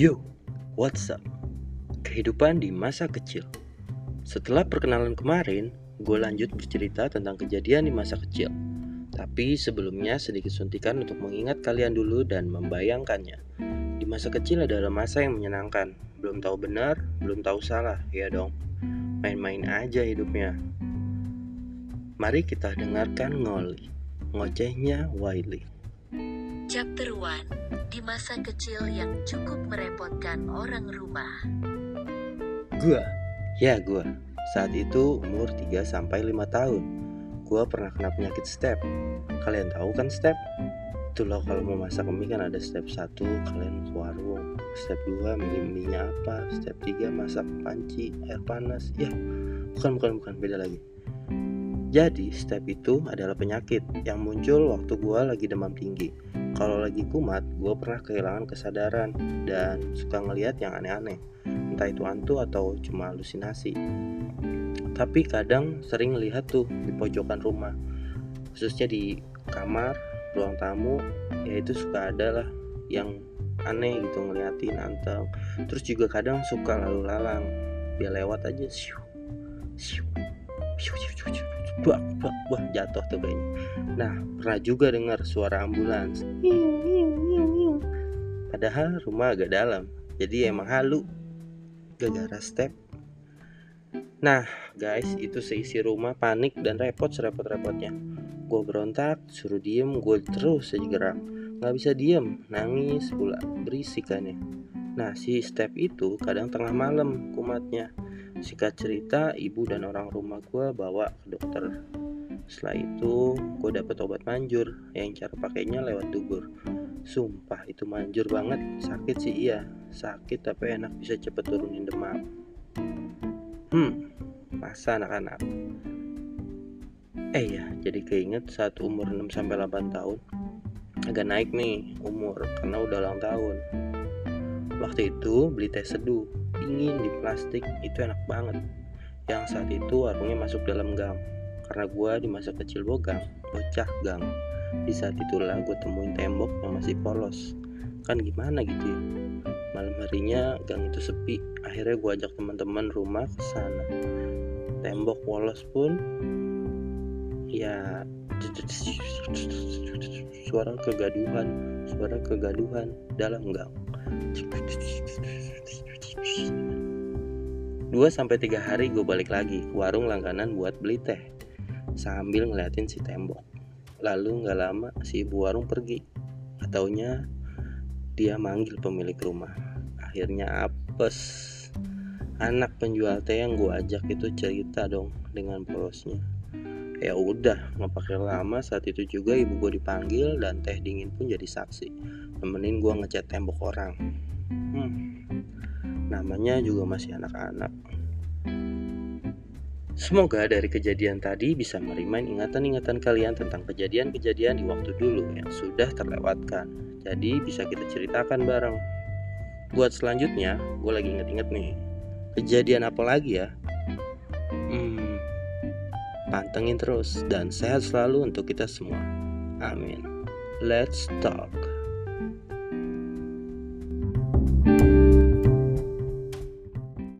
Yo, what's up? Kehidupan di masa kecil. Setelah perkenalan kemarin, gue lanjut bercerita tentang kejadian di masa kecil. Tapi sebelumnya sedikit suntikan untuk mengingat kalian dulu dan membayangkannya. Di masa kecil adalah masa yang menyenangkan. Belum tahu benar, belum tahu salah, ya dong. Main-main aja hidupnya. Mari kita dengarkan ngoli. Ngocehnya Wiley. Chapter 1 Di masa kecil yang cukup merepotkan orang rumah Gua, ya gua. Saat itu umur 3 sampai 5 tahun. Gua pernah kena penyakit step. Kalian tahu kan step? Itulah kalau mau masak mie kan ada step 1 kalian ke warung, step 2 milih mie apa, step 3 masak panci air panas. Ya, bukan bukan bukan beda lagi. Jadi, step itu adalah penyakit yang muncul waktu gua lagi demam tinggi. Kalau lagi kumat, gue pernah kehilangan kesadaran dan suka ngelihat yang aneh-aneh. Entah itu hantu atau cuma halusinasi. Tapi kadang sering lihat tuh di pojokan rumah, khususnya di kamar, ruang tamu, ya itu suka ada lah yang aneh gitu ngeliatin anteng. Terus juga kadang suka lalu lalang, dia lewat aja, siu, siu, buah, buah, buah jatuh tuh kayaknya. Nah, pernah juga dengar suara ambulans. Padahal rumah agak dalam, jadi emang halu. Gara-gara step. Nah, guys, itu seisi rumah panik dan repot serepot-repotnya. Gue berontak, suruh diem, gue terus aja gerak. Gak bisa diem, nangis pula, berisikannya. Nah, si step itu kadang tengah malam kumatnya. Singkat cerita, ibu dan orang rumah gue bawa ke dokter. Setelah itu, gue dapet obat manjur yang cara pakainya lewat dubur. Sumpah itu manjur banget, sakit sih iya, sakit tapi enak bisa cepet turunin demam. Hmm, masa anak-anak. Eh ya, jadi keinget saat umur 6-8 tahun Agak naik nih umur karena udah ulang tahun Waktu itu beli teh seduh dingin di plastik itu enak banget. Yang saat itu warungnya masuk dalam gang karena gue di masa kecil bogang bocah gang. Di saat itulah gue temuin tembok yang masih polos. Kan gimana gitu ya? Malam harinya gang itu sepi akhirnya gue ajak teman-teman rumah ke sana. Tembok polos pun ya suara kegaduhan suara kegaduhan dalam gang Dua sampai tiga hari gue balik lagi ke warung langganan buat beli teh sambil ngeliatin si tembok. Lalu nggak lama si ibu warung pergi. Ataunya dia manggil pemilik rumah. Akhirnya apes. Anak penjual teh yang gue ajak itu cerita dong dengan polosnya. Ya udah, nggak pakai lama saat itu juga ibu gue dipanggil dan teh dingin pun jadi saksi. Nemenin gue ngecat tembok orang. Hmm, namanya juga masih anak-anak. Semoga dari kejadian tadi bisa merimain ingatan-ingatan kalian tentang kejadian-kejadian di waktu dulu yang sudah terlewatkan. Jadi bisa kita ceritakan bareng. Buat selanjutnya, gue lagi inget-inget nih. Kejadian apa lagi ya? Hmm, pantengin terus dan sehat selalu untuk kita semua. Amin. Let's talk.